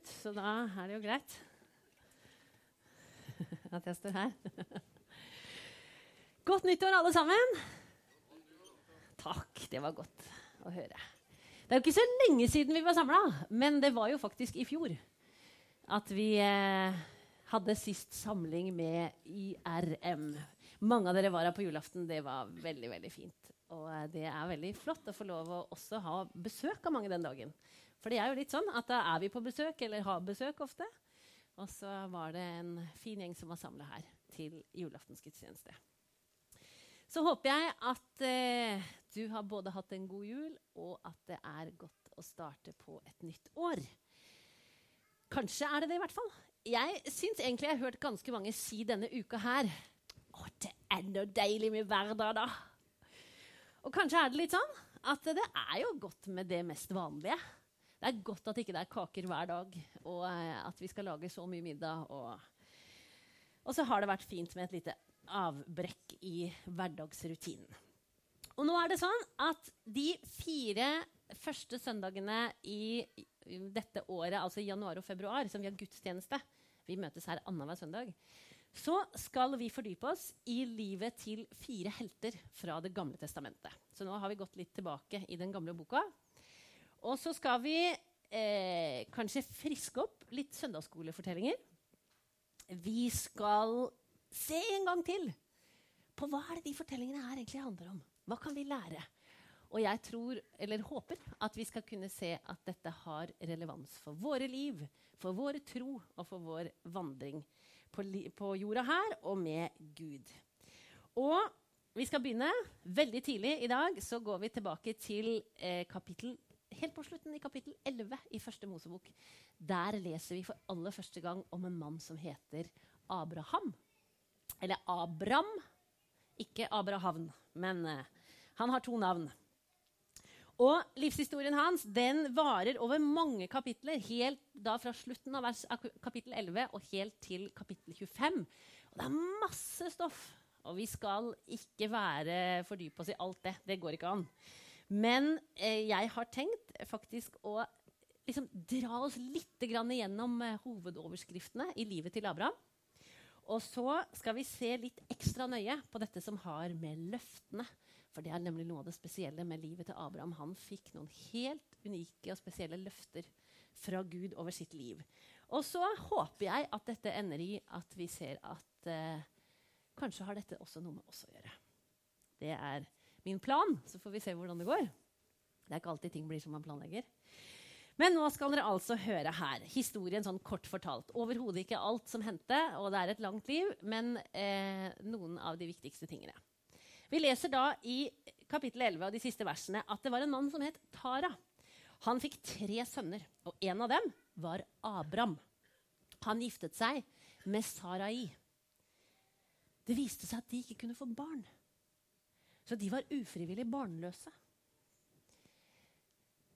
ut, så da er det jo greit at jeg står her. Godt nyttår, alle sammen. Takk. Det var godt å høre. Det er jo ikke så lenge siden vi var samla, men det var jo faktisk i fjor at vi eh, hadde sist samling med IRM. Mange av dere var her på julaften. Det var veldig veldig fint. Og eh, det er veldig flott å få lov å også ha besøk av mange den dagen. For det er jo litt sånn at da er vi på besøk, eller har besøk ofte. Og så var det en fin gjeng som var samla her til julaftensgudstjeneste. Så håper jeg at eh, du har både hatt en god jul, og at det er godt å starte på et nytt år. Kanskje er det det, i hvert fall. Jeg syns egentlig jeg har hørt ganske mange si denne uka her Å, det er noe deilig med hverdag, da. Og kanskje er det litt sånn at det er jo godt med det mest vanlige. Det er godt at ikke det er kaker hver dag, og eh, at vi skal lage så mye middag. Og, og så har det vært fint med et lite avbrekk i hverdagsrutinen. Og nå er det sånn at de fire første søndagene i dette året, altså januar og februar, som vi har gudstjeneste Vi møtes her annenhver søndag. Så skal vi fordype oss i livet til fire helter fra Det gamle testamentet. Så nå har vi gått litt tilbake i den gamle boka. Og så skal vi eh, kanskje friske opp litt søndagsskolefortellinger. Vi skal se en gang til på hva er det de fortellingene her egentlig handler om. Hva kan vi lære? Og jeg tror, eller håper at vi skal kunne se at dette har relevans for våre liv, for våre tro og for vår vandring på, på jorda her og med Gud. Og vi skal begynne veldig tidlig i dag. Så går vi tilbake til eh, kapittel helt på slutten i kapittel 11 i første Mosebok. Der leser vi for aller første gang om en mann som heter Abraham. Eller Abram. Ikke Abrahavn, men uh, han har to navn. Og livshistorien hans den varer over mange kapitler, helt da fra slutten av, kapittel 11 og helt til kapittel 25. Og det er masse stoff. Og vi skal ikke være fordype oss i alt det. Det går ikke an. Men eh, jeg har tenkt faktisk å liksom, dra oss litt gjennom eh, hovedoverskriftene i livet til Abraham. Og så skal vi se litt ekstra nøye på dette som har med løftene For det er nemlig noe av det spesielle med livet til Abraham. Han fikk noen helt unike og spesielle løfter fra Gud over sitt liv. Og så håper jeg at dette ender i at vi ser at eh, kanskje har dette også noe med oss å gjøre. Det er min plan. Så får vi se hvordan det går. Det er ikke alltid ting blir som man planlegger. Men nå skal dere altså høre her. Historien sånn kort fortalt. Overhodet ikke alt som hendte, og det er et langt liv, men eh, noen av de viktigste tingene. Vi leser da i kapittel 11 av de siste versene at det var en mann som het Tara. Han fikk tre sønner, og en av dem var Abram. Han giftet seg med Sarai. Det viste seg at de ikke kunne få barn. Så de var ufrivillig barnløse.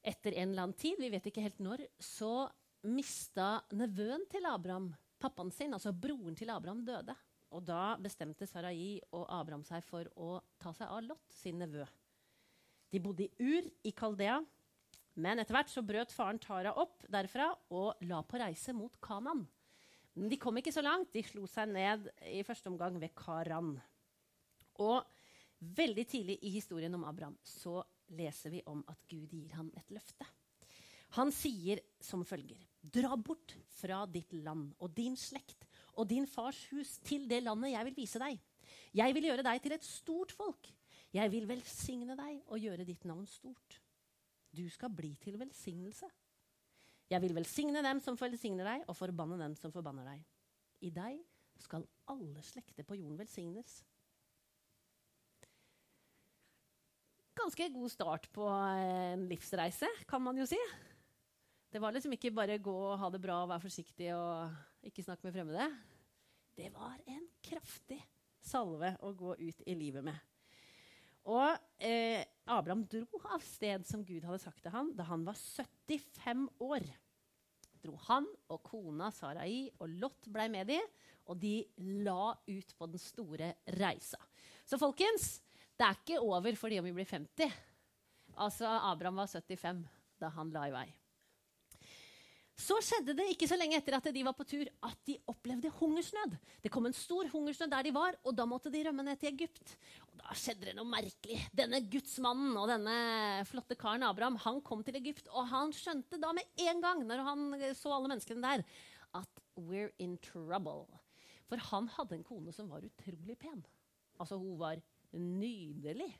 Etter en eller annen tid, vi vet ikke helt når, så mista nevøen til Abraham pappaen sin, altså broren til Abraham, døde. Og da bestemte Sarai og Abraham seg for å ta seg av Lot, sin nevø. De bodde i Ur i Kaldea. Men etter hvert så brøt faren Tara opp derfra og la på reise mot Kanan. Men de kom ikke så langt. De slo seg ned i første omgang ved Karan. Og Veldig tidlig i historien om Abraham så leser vi om at Gud gir ham et løfte. Han sier som følger.: Dra bort fra ditt land og din slekt og din fars hus til det landet jeg vil vise deg. Jeg vil gjøre deg til et stort folk. Jeg vil velsigne deg og gjøre ditt navn stort. Du skal bli til velsignelse. Jeg vil velsigne dem som velsigner deg, og forbanne dem som forbanner deg. I deg skal alle slekter på jorden velsignes. Ganske god start på en livsreise, kan man jo si. Det var liksom ikke bare gå og ha det bra og være forsiktig og ikke snakke med fremmede. Det var en kraftig salve å gå ut i livet med. Og eh, Abraham dro av sted som Gud hadde sagt til ham da han var 75 år. Dro han og kona Sarai og Lot blei med de, og de la ut på den store reisa. Så folkens, det er ikke over fordi om vi blir 50. Altså, Abraham var 75 da han la i vei. Så skjedde det ikke så lenge etter at de var på tur, at de opplevde hungersnød. Det kom en stor hungersnød der de var, og da måtte de rømme ned til Egypt. Og Da skjedde det noe merkelig. Denne gudsmannen og denne flotte karen Abraham han kom til Egypt, og han skjønte da med en gang, når han så alle menneskene der, at we're in trouble. For han hadde en kone som var utrolig pen. Altså, hun var nydelig.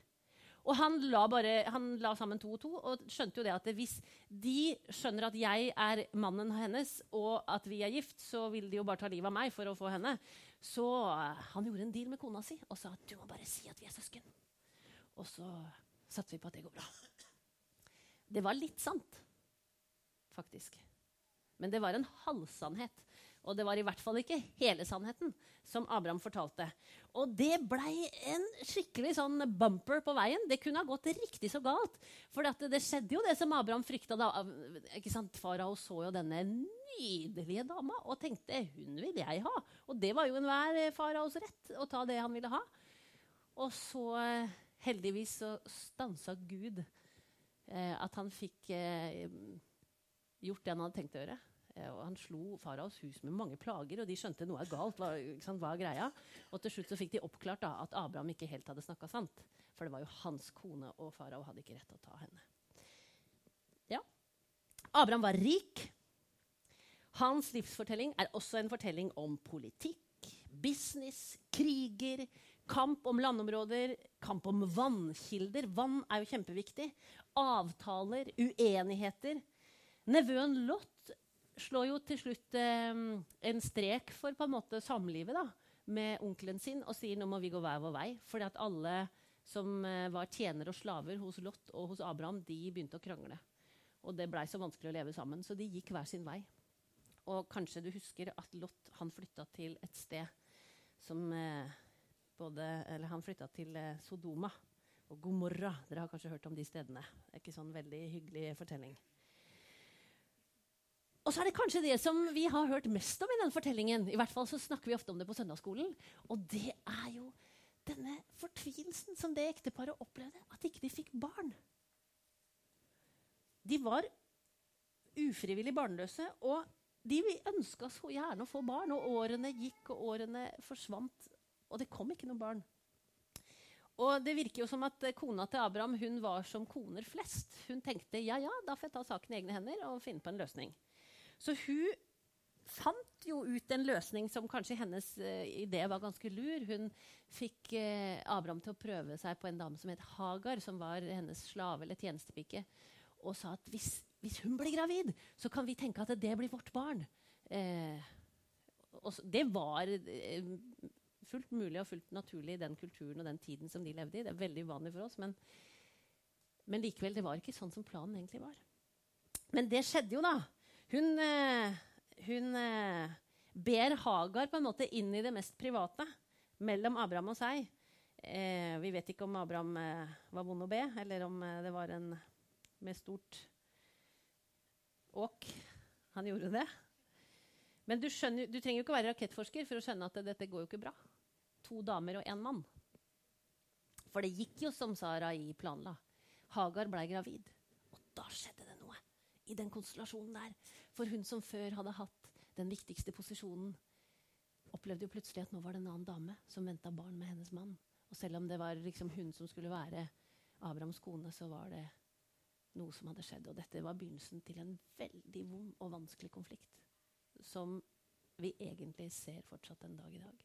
Og han la, bare, han la, sammen to og to og skjønte jo det at hvis de skjønner at jeg er mannen hennes, og at vi er gift, så vil de jo bare ta livet av meg for å få henne. Så uh, han gjorde en deal med kona si og sa at du må bare si at vi er søsken. Og så satser vi på at det går bra. Det var litt sant, faktisk. Men det var en halvsannhet. Og det var i hvert fall ikke hele sannheten som Abraham fortalte. Og det blei en skikkelig sånn bumper på veien. Det kunne ha gått riktig så galt. For det, skjedde jo det som Abraham frykta. Farao så jo denne nydelige dama og tenkte hun vil jeg ha. Og det var jo enhver faraos rett å ta det han ville ha. Og så heldigvis så stansa Gud eh, at han fikk eh, gjort det han hadde tenkt å gjøre. Eh, og han slo faraos hus med mange plager, og de skjønte noe er galt. Hva, hva er greia? Og til slutt så fikk de oppklart da, at Abraham ikke helt hadde snakka sant. For det var jo hans kone, og farao hadde ikke rett til å ta henne. Ja. Abraham var rik. Hans livsfortelling er også en fortelling om politikk, business, kriger, kamp om landområder, kamp om vannkilder. Vann er jo kjempeviktig. Avtaler, uenigheter. Nevøen Lot slår jo til slutt eh, en strek for på en måte samlivet da, med onkelen sin og sier nå må vi gå hver vår vei. Fordi at alle som eh, var tjenere og slaver hos Lot og hos Abraham, de begynte å krangle. Og det blei så vanskelig å leve sammen, så de gikk hver sin vei. Og kanskje du husker at Lot han flytta til et sted som eh, både Eller han flytta til eh, Sodoma og Gomorra. Dere har kanskje hørt om de stedene. Det er ikke sånn veldig hyggelig fortelling. Og så er det kanskje det som vi har hørt mest om i den fortellingen. I hvert fall så snakker vi ofte om det på søndagsskolen. Og det er jo denne fortvilelsen som det ekteparet opplevde. At ikke de fikk barn. De var ufrivillig barnløse, og de ønska så gjerne å få barn. Og årene gikk, og årene forsvant, og det kom ikke noe barn. Og det virker jo som at Kona til Abraham hun var som koner flest. Hun tenkte ja, ja, da får jeg ta saken i egne hender og finne på en løsning. Så hun fant jo ut en løsning som kanskje hennes uh, idé var ganske lur. Hun fikk uh, Abraham til å prøve seg på en dame som het Hagar, som var hennes slave eller tjenestepike, og sa at hvis, hvis, hun blir gravid, så kan vi tenke at det blir vårt barn. Uh, og det var fullt mulig og fullt naturlig i den kulturen og den tiden som de levde i. Det er veldig uvanlig for oss, men, men likevel, det var ikke sånn som planen egentlig var. Men det skjedde jo, da. Hun, eh, hun eh, ber Hagar på en måte inn i det mest private mellom Abraham og seg. Eh, vi vet ikke om Abraham eh, var vond å be, eller om eh, det var en med stort åk han gjorde det. Men du, skjønner, du trenger jo ikke være rakettforsker for å skjønne at dette går jo ikke bra. To damer og én mann. For det gikk jo som Sarai planla. Hagar blei gravid. Og da skjedde det i den konstellasjonen der. For hun som før hadde hatt den viktigste posisjonen, opplevde jo plutselig at nå var det en annen dame som venta barn med hennes mann. Og selv om det var liksom hun som skulle være Abrahams kone, så var det noe som hadde skjedd. Og dette var begynnelsen til en veldig vond og vanskelig konflikt. Som vi egentlig ser fortsatt en dag i dag.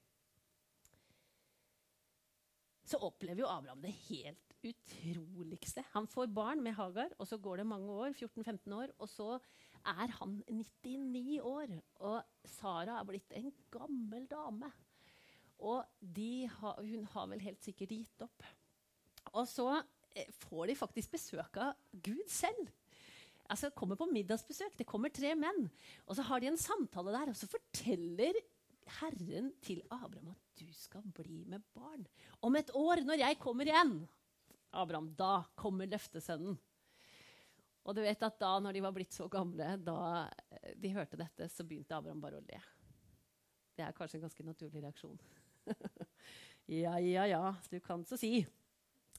Så opplever jo Abraham det helt utroligste. Han får barn med Hagar, og så går det mange år, 14-15 år, og så er han 99 år. Og Sara er blitt en gammel dame. Og ha, hun har vel helt sikkert gitt opp. Og så eh, får de faktisk besøk av Gud selv. Altså kommer på middagsbesøk. Det kommer tre menn. Og så har de en samtale der, og så forteller Herren til Abraham at du skal bli med barn. Om et år, når jeg kommer igjen, Abraham, da kommer løftesønnen. Og du vet at da når de var blitt så gamle, da eh, de hørte dette, så begynte Abraham bare å le. Det er kanskje en ganske naturlig reaksjon. ja, ja, ja, du kan så si.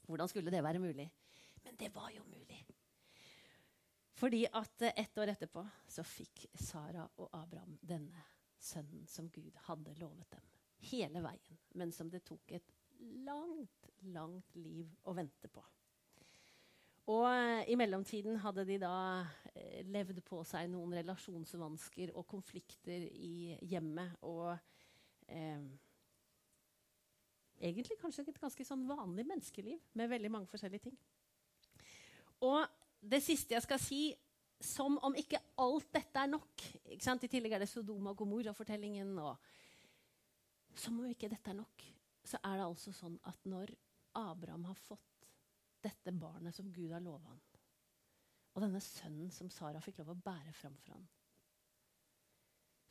Hvordan skulle det være mulig? Men det var jo mulig. Fordi at eh, ett år etterpå så fikk Sara og Abraham denne sønnen som Gud hadde lovet dem. Hele veien, men som det tok et langt, langt liv å vente på. Og eh, i mellomtiden hadde de da eh, levd på seg noen relasjonsvansker og konflikter i hjemmet. Og eh, egentlig kanskje et ganske sånn vanlig menneskeliv med veldig mange forskjellige ting. Og det siste jeg skal si, som om ikke alt dette er nok I tillegg er det Sodoma og Gomorra-fortellingen. Som om ikke dette er nok, så er det altså sånn at når Abraham har fått dette barnet som Gud har lova han, og denne sønnen som Sara fikk lov å bære fram for han,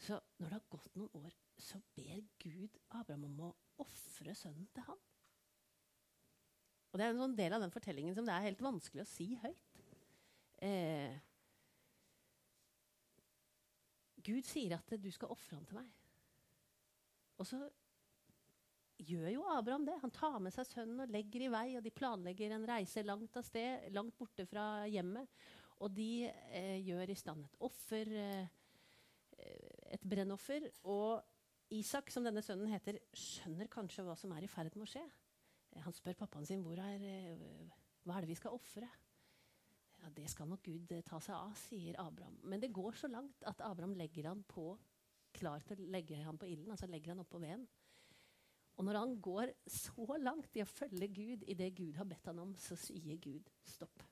så når det har gått noen år, så ber Gud Abraham om å ofre sønnen til han. Og Det er en sånn del av den fortellingen som det er helt vanskelig å si høyt. Eh, Gud sier at du skal ofre ham til meg. Og så gjør jo Abraham det. Han tar med seg sønnen og legger i vei. og De planlegger en reise langt av sted, langt borte fra hjemmet. Og de eh, gjør i stand et offer, eh, et brennoffer. Og Isak, som denne sønnen heter, skjønner kanskje hva som er i ferd med å skje. Han spør pappaen sin hvor er, eh, hva er det vi skal ofre. Ja, det skal nok Gud eh, ta seg av, sier Abraham. Men det går så langt at Abraham legger han på klar til å legge han på ilden. altså legger han oppå veden. Og når han går så langt i å følge Gud i det Gud har bedt han om, så sier Gud stopp.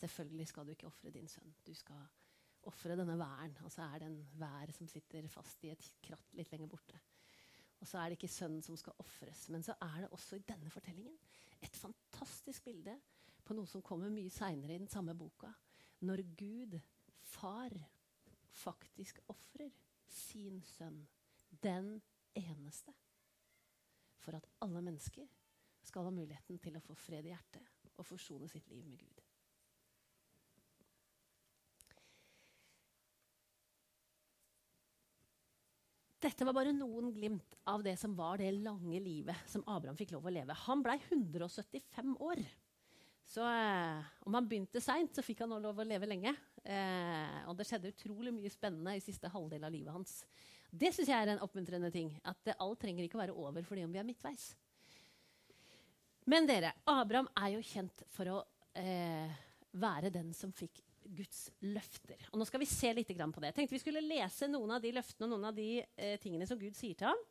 Selvfølgelig skal du ikke ofre din sønn. Du skal ofre denne væren. Og så er det en vær som sitter fast i et kratt litt lenger borte. Og så er det ikke sønnen som skal ofres. Men så er det også i denne fortellingen et fantastisk bilde på noe som kommer mye seinere i den samme boka. Når Gud, far, faktisk ofrer sin sønn, den eneste, for at alle mennesker skal ha muligheten til å få fred i hjertet og forsone sitt liv med Gud. Dette var bare noen glimt av det som var det lange livet som Abraham fikk lov å leve. Han blei 175 år. Så eh, om han begynte seint, så fikk han lov å leve lenge. Eh, og det skjedde utrolig mye spennende i siste halvdel av livet hans. Det syns jeg er en oppmuntrende ting. At det, alt trenger ikke å være over fordi om vi er midtveis. Men dere, Abraham er jo kjent for å eh, være den som fikk Guds løfter. Og Nå skal vi se litt på det. Jeg tenkte vi skulle lese noen av de løftene og noen av de eh, tingene som Gud sier til ham.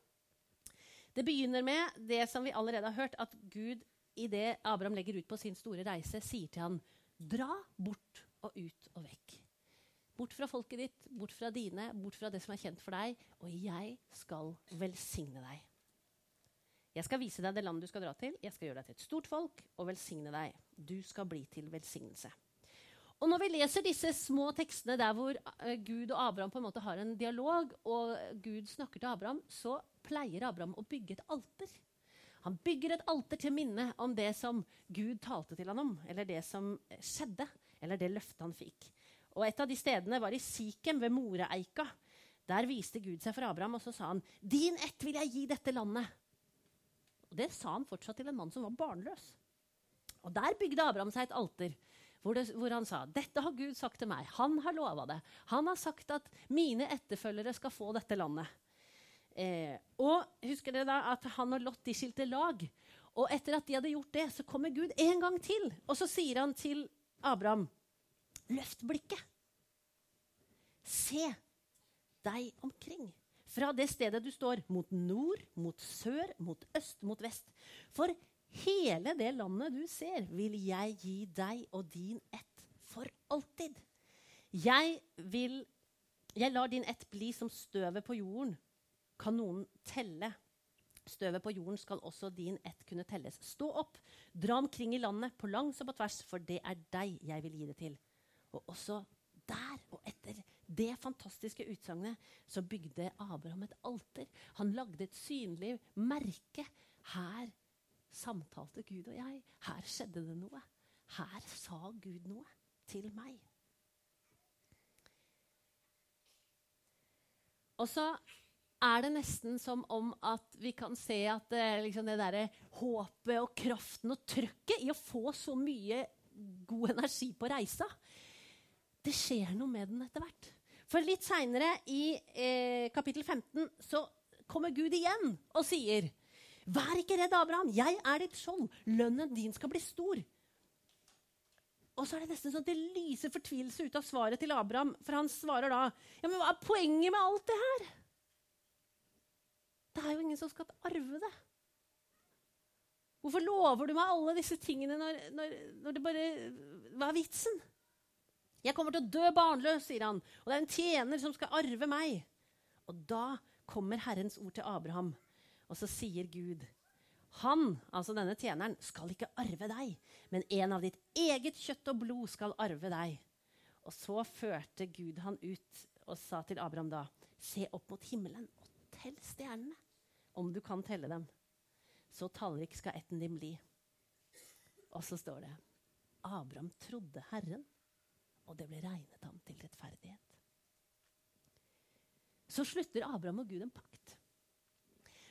Det begynner med det som vi allerede har hørt, at Gud i det Abraham legger ut på sin store reise, sier til ham, dra bort og ut og vekk. Bort fra folket ditt, bort fra dine, bort fra det som er kjent for deg, og jeg skal velsigne deg. Jeg skal vise deg det landet du skal dra til. Jeg skal gjøre deg til et stort folk og velsigne deg. Du skal bli til velsignelse. Og når vi leser disse små tekstene der hvor uh, Gud og Abraham på en måte har en dialog, og Gud snakker til Abraham, så pleier Abraham å bygge et alter. Han bygger et alter til minne om det som Gud talte til ham om, eller det som skjedde, eller det løftet han fikk. Og Et av de stedene var i Sikhem, ved Moreeika. Der viste Gud seg for Abraham, og så sa han, 'Din ett vil jeg gi dette landet.' Og Det sa han fortsatt til en mann som var barnløs. Og Der bygde Abraham seg et alter hvor, det, hvor, han sa dette har Gud sagt til meg. Han har lova det. Han har sagt at mine etterfølgere skal få dette landet. Eh, og husker dere da at han og Lot de skilte lag? Og etter at de hadde gjort det, så kommer Gud en gang til. Og så sier han til Abraham, løft blikket. Se deg omkring. Fra det stedet du står, mot nord, mot sør, mot øst, mot vest. For Hele det landet du ser, vil jeg gi deg og din ett for alltid. Jeg vil Jeg lar din ett bli som støvet på jorden. Kan noen telle? Støvet på jorden skal også din ett kunne telles. Stå opp, dra omkring i landet, på langs og på tvers, for det er deg jeg vil gi det til. Og også der og etter det fantastiske utsagnet så bygde Abraham et alter. Han lagde et synlig merke. Her samtalte Gud og jeg. Her skjedde det noe. Her sa Gud noe til meg. Og så er det nesten som om at vi kan se at eh, liksom det derre håpet og kraften og trøkket i å få så mye god energi på reisa. Det skjer noe med den etter hvert. For litt seinere i eh, kapittel 15 så kommer Gud igjen og sier Vær ikke redd, Abraham. Jeg er ditt skjold. Lønnen din skal bli stor. Og så er det nesten sånn at det lyser fortvilelse ut av svaret til Abraham. For han svarer da Ja, men hva er poenget med alt det her? Det er jo ingen som skal arve det. Hvorfor lover du meg alle disse tingene når, når, når det bare Hva er vitsen? Jeg kommer til å dø barnløs, sier han, og det er en tjener som skal arve meg. Og da kommer Herrens ord til Abraham, og så sier Gud han, altså denne tjeneren, skal ikke arve deg, men en av ditt eget kjøtt og blod skal arve deg. Og så førte Gud han ut og sa til Abraham da, se opp mot himmelen og tell stjernene, om du kan telle dem. Så tallrik skal etten din bli. Og så står det, Abraham trodde Herren, og det ble regnet ham til rettferdighet. Så slutter Abraham og Gud en pakt.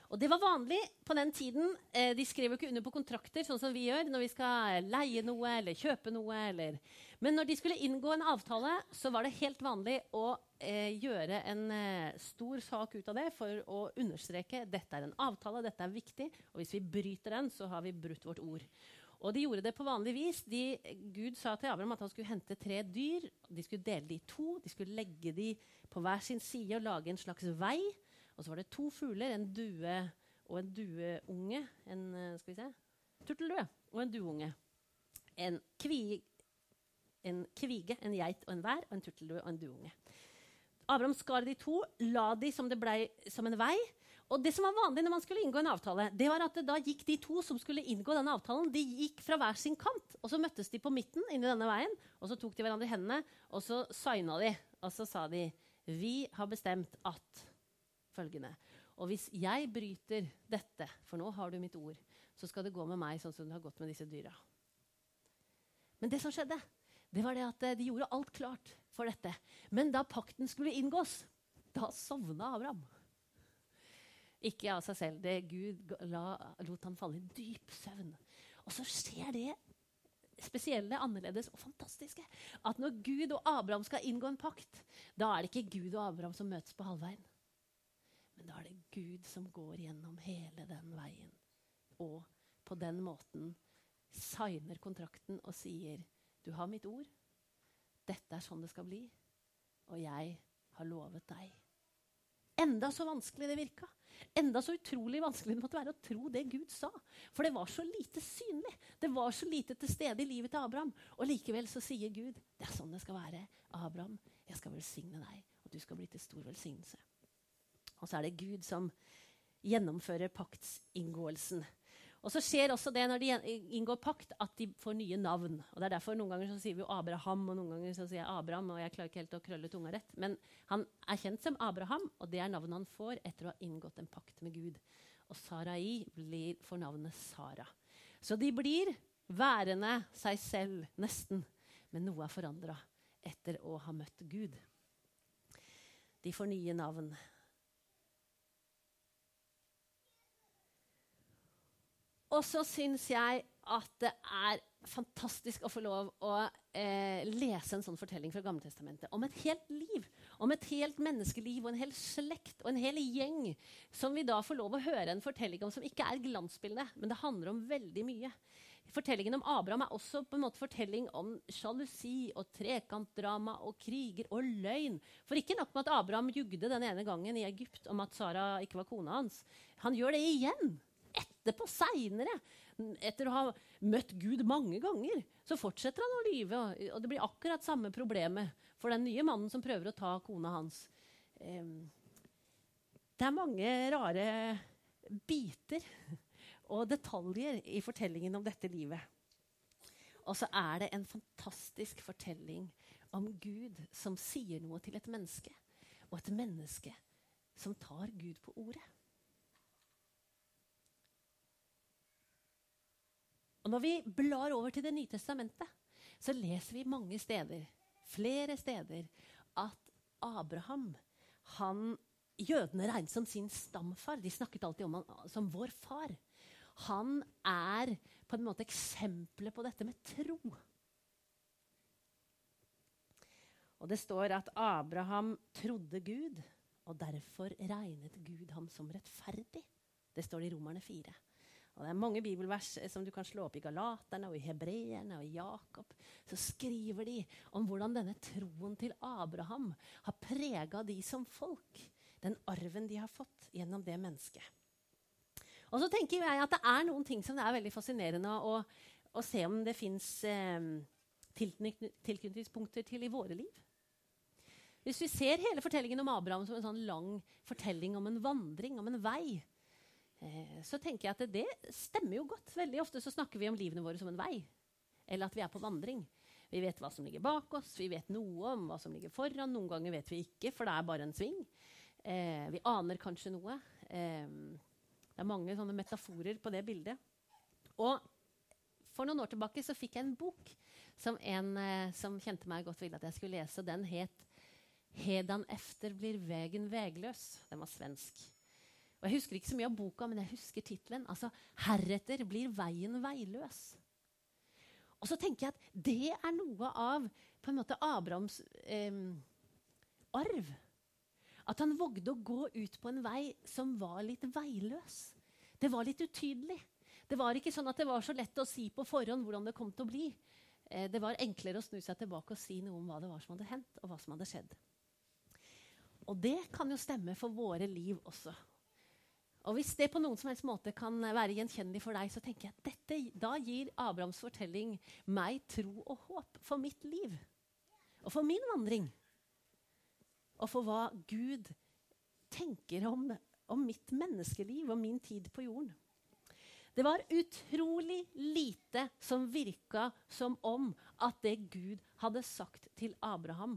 Og det var vanlig på den tiden. Eh, de skrev jo ikke under på kontrakter, sånn som vi gjør når vi skal leie noe eller kjøpe noe. Eller. Men når de skulle inngå en avtale, så var det helt vanlig å eh, gjøre en eh, stor sak ut av det for å understreke dette er en avtale, dette er viktig, og hvis vi bryter den, så har vi brutt vårt ord. Og de gjorde det på vanlig vis. De, Gud sa til Abraham at han skulle hente tre dyr. De skulle dele de i to. De skulle legge de på hver sin side og lage en slags vei. Og så var det to fugler, en due og en dueunge. En eh, skal vi se, turteldue og en dueunge. En, kvi, en kvige, en geit og en vær, og en turteldue og en dueunge. Abraham skar de to, la de som ble som en vei. Og det som var vanlig når man skulle inngå en avtale, det var at da gikk de to som skulle inngå denne avtalen, de gikk fra hver sin kant. Og så møttes de på midten inni denne veien, og så tok de hverandre i hendene, og så signa de. Og så sa de Vi har bestemt at følgende. Og hvis jeg bryter dette, for nå har du mitt ord, så skal det gå med meg sånn som det har gått med disse dyra. Men det som skjedde, det var det at eh, de gjorde alt klart for dette. Men da pakten skulle inngås, da sovna Abraham. Ikke av seg selv. Det Gud la, lot han falle i dyp søvn. Og så skjer det spesielle, annerledes og fantastiske. At når Gud og Abraham skal inngå en pakt, da er det ikke Gud og Abraham som møtes på halvveien. Men da er det Gud som går gjennom hele den veien. Og på den måten signer kontrakten og sier Du har mitt ord. Dette er sånn det skal bli. Og jeg har lovet deg. Enda så vanskelig det virka. Enda så utrolig vanskelig det måtte være å tro det Gud sa. For det var så lite synlig. Det var så lite til stede i livet til Abraham. Og likevel så sier Gud det er sånn det skal være. Abraham, jeg skal velsigne deg, og du skal bli til stor velsignelse. Og så er det Gud som gjennomfører paktsinngåelsen. Og så skjer også det når de inngår pakt, at de får nye navn. Og det er derfor Noen ganger så sier vi jo Abraham, og noen ganger så sier jeg Abraham. og jeg klarer ikke helt å krølle tunga rett. Men han er kjent som Abraham, og det er navnet han får etter å ha inngått en pakt med Gud. Og Sarai blir får navnet Sara. Så de blir værende seg selv, nesten. Men noe er forandra etter å ha møtt Gud. De får nye navn. Og så syns jeg at det er fantastisk å få lov å eh, lese en sånn fortelling fra Gammeltestamentet om et helt liv. Om et helt menneskeliv og en hel slekt og en hel gjeng som vi da får lov å høre en fortelling om som ikke er glansbilde, men det handler om veldig mye. Fortellingen om Abraham er også på en måte fortelling om sjalusi og trekantdrama og kriger og løgn. For ikke nok med at Abraham jugde den ene gangen i Egypt om at Sara ikke var kona hans. Han gjør det igjen etterpå, seinere, etter å ha møtt Gud mange ganger, så fortsetter han å lyve. Og det blir akkurat samme problemet for den nye mannen som prøver å ta kona hans. Det er mange rare biter og detaljer i fortellingen om dette livet. Og så er det en fantastisk fortelling om Gud som sier noe til et menneske, og et menneske som tar Gud på ordet. Og Når vi blar over til Det nye testamentet, så leser vi mange steder, flere steder, at Abraham han, Jødene regnet som sin stamfar. De snakket alltid om han som vår far. Han er på en måte eksempelet på dette med tro. Og det står at Abraham trodde Gud, og derfor regnet Gud ham som rettferdig. Det står det i Romerne 4. Og det er mange bibelvers eh, som du kan slå opp i Galaterne og i Hebreerne og i Jakob. Så skriver de om hvordan denne troen til Abraham har prega de som folk. Den arven de har fått gjennom det mennesket. Og så tenker jeg at det er noen ting som det er veldig fascinerende å, å se om det fins eh, tilknytningspunkter til i våre liv. Hvis vi ser hele fortellingen om Abraham som en sånn lang fortelling om en vandring, om en vei, så tenker jeg at det, det, stemmer jo godt. Veldig ofte så snakker vi om livene våre som en vei. Eller at vi er på vandring. Vi vet hva som ligger bak oss, vi vet noe om hva som ligger foran. Noen ganger vet vi ikke, for det er bare en sving. Eh, vi aner kanskje noe. Eh, det er mange sånne metaforer på det bildet. Og for noen år tilbake så fikk jeg en bok som en eh, som kjente meg godt, ville at jeg skulle lese. Den het 'Hedan efter blir vegen vegløs'. Den var svensk. Og Jeg husker ikke så mye av boka, men jeg husker tittelen. Altså, 'Heretter blir veien veiløs'. Og så tenker jeg at det er noe av på en måte Abrahams eh, arv. At han vågde å gå ut på en vei som var litt veiløs. Det var litt utydelig. Det var ikke sånn at det var så lett å si på forhånd hvordan det kom til å bli. Eh, det var enklere å snu seg tilbake og si noe om hva det var som hadde hendt, og hva som hadde skjedd. Og det kan jo stemme for våre liv også. Og Hvis det på noen som helst måte kan være gjenkjennelig for deg, så tenker jeg dette, da gir Abrahams fortelling meg tro og håp for mitt liv. Og for min vandring. Og for hva Gud tenker om, om mitt menneskeliv og min tid på jorden. Det var utrolig lite som virka som om at det Gud hadde sagt til Abraham,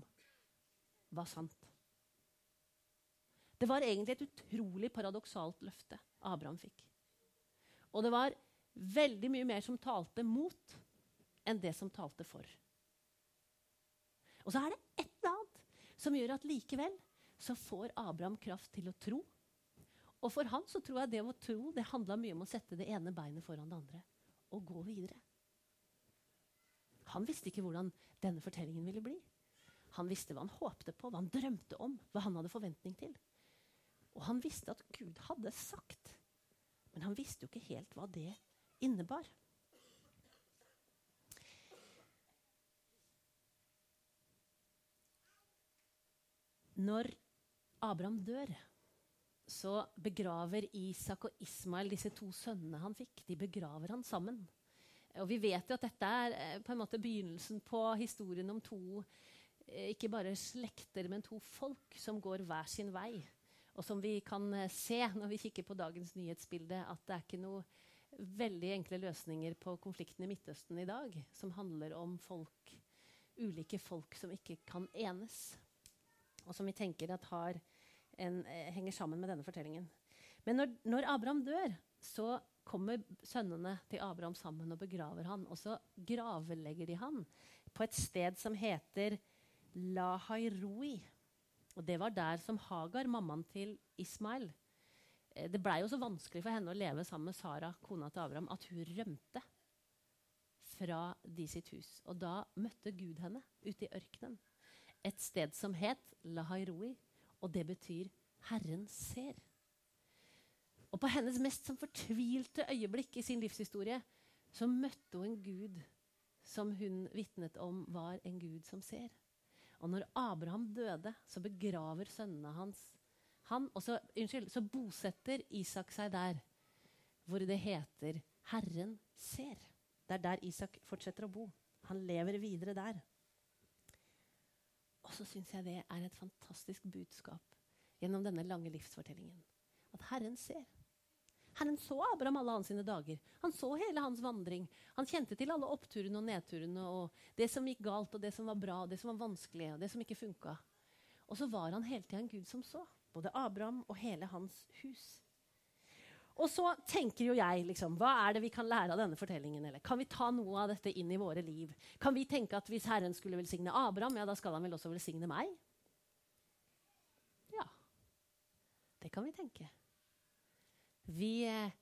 var sant. Det var egentlig et utrolig paradoksalt løfte Abraham fikk. Og det var veldig mye mer som talte mot, enn det som talte for. Og så er det et eller annet som gjør at likevel så får Abraham kraft til å tro. Og for han så tror jeg det å tro det handla mye om å sette det ene beinet foran det andre og gå videre. Han visste ikke hvordan denne fortellingen ville bli. Han visste hva han håpte på, hva han drømte om, hva han hadde forventning til. Og han visste at Gud hadde sagt. Men han visste jo ikke helt hva det innebar. Når Abraham dør, så begraver Isak og Ismael disse to sønnene han fikk. De begraver han sammen. Og vi vet jo at dette er eh, på en måte begynnelsen på historien om to eh, ikke bare slekter, men to folk som går hver sin vei. Og som vi kan eh, se når vi kikker på dagens nyhetsbilde, at det er ikke noe veldig enkle løsninger på konflikten i Midtøsten i dag, som handler om folk, ulike folk som ikke kan enes. Og som vi tenker at en, eh, henger sammen med denne fortellingen. Men når, når, Abraham dør, så kommer sønnene til Abraham sammen og begraver han. Og så gravlegger de han på et sted som heter Lahairoi. Og det var der som Hagar, mammaen til Ismail eh, Det blei jo så vanskelig for henne å leve sammen med Sara, kona til Abraham, at hun rømte fra de sitt hus. Og da møtte Gud henne ute i ørkenen. Et sted som het Lahairoi, og det betyr 'Herren ser'. Og på hennes mest som fortvilte øyeblikk i sin livshistorie så møtte hun en gud som hun vitnet om var en gud som ser. Og når Abraham døde, så begraver sønnene hans han, og så, unnskyld, så bosetter Isak seg der hvor det heter 'Herren ser'. Det er der Isak fortsetter å bo. Han lever videre der. Og så syns jeg det er et fantastisk budskap gjennom denne lange livsfortellingen. At Herren ser. Herren så Abraham alle hans sine dager. Han så hele hans vandring. Han kjente til alle oppturene og nedturene og det som gikk galt, og det som var bra, og det som var vanskelig, og det som ikke funka. Og så var han hele tida en gud som så. Både Abraham og hele hans hus. Og så tenker jo jeg, liksom, Hva er det vi kan lære av denne fortellingen? Eller kan vi ta noe av dette inn i våre liv? Kan vi tenke at hvis Herren skulle velsigne Abraham, ja, da skal han vel også velsigne meg? Ja. Det kan vi tenke. Vi eh,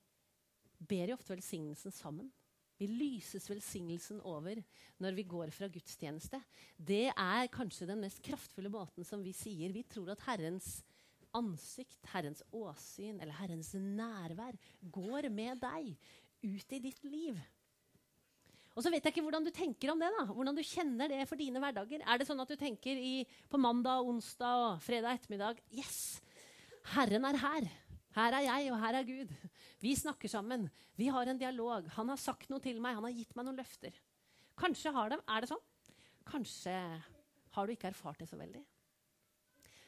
ber jo ofte velsignelsen sammen. Vi lyses velsignelsen over når vi går fra gudstjeneste. Det er kanskje den mest kraftfulle måten som vi sier. Vi tror at Herrens ansikt, Herrens åsyn eller Herrens nærvær går med deg ut i ditt liv. Og så vet jeg ikke hvordan du tenker om det. da, Hvordan du kjenner det for dine hverdager. Er det sånn at du tenker i, på mandag, onsdag og fredag ettermiddag Yes! Herren er her. Her er jeg, og her er Gud. Vi snakker sammen. Vi har en dialog. Han har sagt noe til meg. Han har gitt meg noen løfter. Kanskje har det, er det sånn. Kanskje har du ikke erfart det så veldig.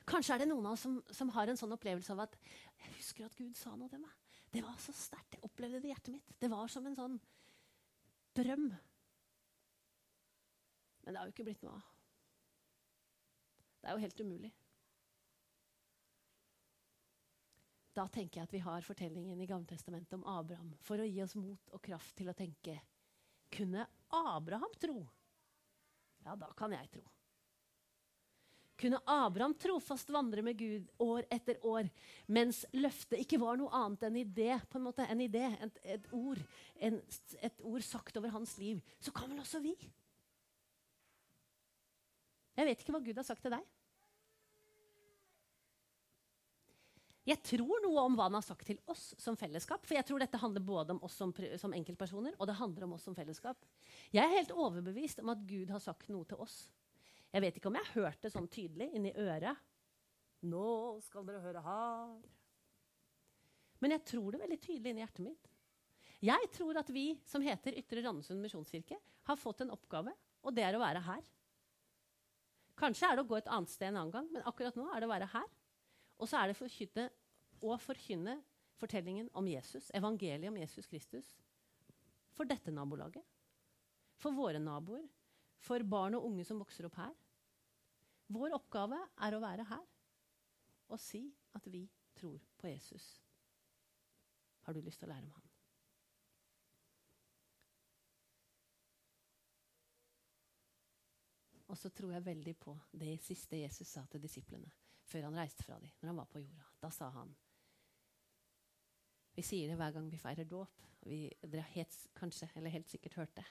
Kanskje er det noen av oss som, som, har en sånn opplevelse av at jeg husker at Gud sa noe til meg. Det var så sterkt. Jeg opplevde det i hjertet mitt. Det var som en sånn drøm. Men det har jo ikke blitt noe av. Det er jo helt umulig. Da tenker jeg at vi har fortellingen i Gamletestamentet om Abraham for å gi oss mot og kraft til å tenke Kunne Abraham tro? Ja, da kan jeg tro. Kunne Abraham trofast vandre med Gud år etter år, mens løftet ikke var noe annet enn idé, på en måte, en idé, et, et ord, en, et ord sagt over hans liv, så kan vel også vi? Jeg vet ikke hva Gud har sagt til deg. Jeg tror noe om hva han har sagt til oss som fellesskap. For jeg tror dette handler både om oss som, som, enkeltpersoner og det handler om oss som fellesskap. Jeg er helt overbevist om at Gud har sagt noe til oss. Jeg vet ikke om jeg har hørt det sånn tydelig inni øret. Nå skal dere høre her. Men jeg tror det veldig tydelig inni hjertet mitt. Jeg tror at vi som heter Ytre Randesund misjonskirke, har fått en oppgave, og det er å være her. Kanskje er det å gå et annet sted en annen gang, men akkurat nå er det å være her. Og så er det forkynne, å forkynne fortellingen om Jesus, evangeliet om Jesus Kristus, for dette nabolaget. For våre naboer, for barn og unge som vokser opp her. Vår oppgave er å være her og si at vi tror på Jesus. Har du lyst til å lære om han? Og så tror jeg veldig på det siste Jesus sa til disiplene før han reiste fra dem, når han var på jorda. Da sa han Vi sier det hver gang vi feirer dåp. Dere har helt, kanskje, eller helt sikkert hørt det.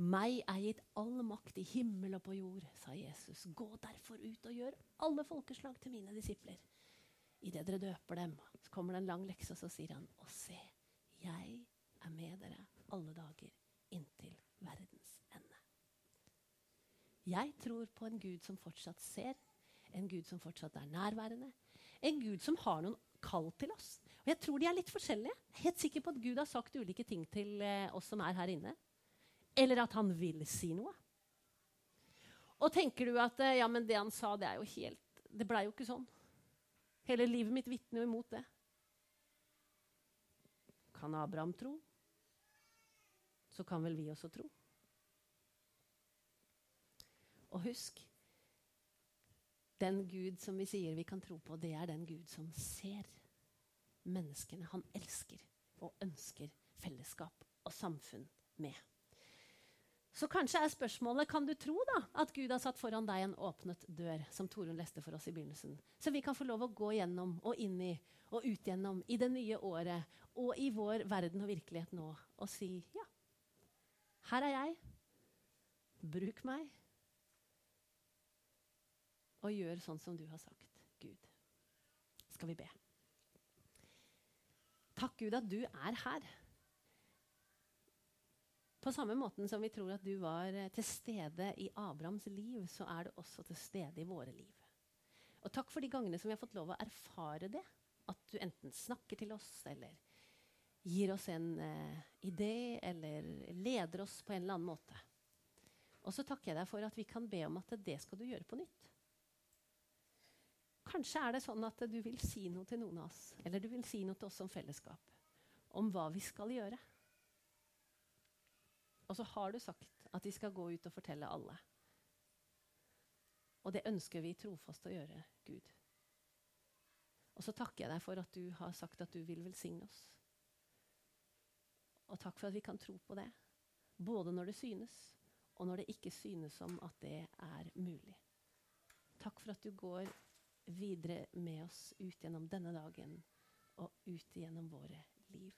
Meg er gitt all makt i himmel og på jord, sa Jesus. Gå derfor ut og gjør alle folkeslag til mine disipler. Idet dere døper dem, så kommer det en lang lekse, og så sier han, og se, jeg er med dere alle dager inntil verdens ende. Jeg tror på en Gud som fortsatt ser, en Gud som fortsatt er nærværende. En Gud som har noen kall til oss. Og jeg tror de er litt forskjellige. Helt sikker på at Gud har sagt ulike ting til eh, oss som er her inne. Eller at han vil si noe. Og tenker du at eh, ja, men det han sa, det er jo helt Det blei jo ikke sånn. Hele livet mitt vitner jo imot det. Kan Abraham tro? Så kan vel vi også tro. Og husk den Gud som vi sier vi kan tro på, det er den Gud som ser menneskene han elsker og ønsker fellesskap og samfunn med. Så kanskje er spørsmålet kan du tro da, at Gud har satt foran deg en åpnet dør, som Torunn leste for oss i begynnelsen, så vi kan få lov å gå gjennom og inn i og ut gjennom i det nye året og i vår verden og virkelighet nå og si ja, her er jeg. Bruk meg og gjør sånn som du har sagt, Gud. Skal vi be. Takk, Gud, at du er her. På samme måten som vi tror at du var eh, til stede i Abrahams liv, så er du også til stede i våre liv. Og takk for de gangene som vi har fått lov å erfare det. At du enten snakker til oss, eller gir oss en uh, idé, eller leder oss på en eller annen måte. Og så takker jeg deg for at vi kan be om at det skal du gjøre på nytt. Kanskje er det sånn at du vil si noe til noen av oss, eller du vil si noe til oss som fellesskap, om hva vi skal gjøre. Og så har du sagt at vi skal gå ut og fortelle alle. Og det ønsker vi trofast å gjøre, Gud. Og så takker jeg deg for at du har sagt at du vil velsigne oss. Og takk for at vi kan tro på det, både når det synes, og når det ikke synes som at det er mulig. Takk for at du går videre med oss ut gjennom denne dagen og ut gjennom våre liv.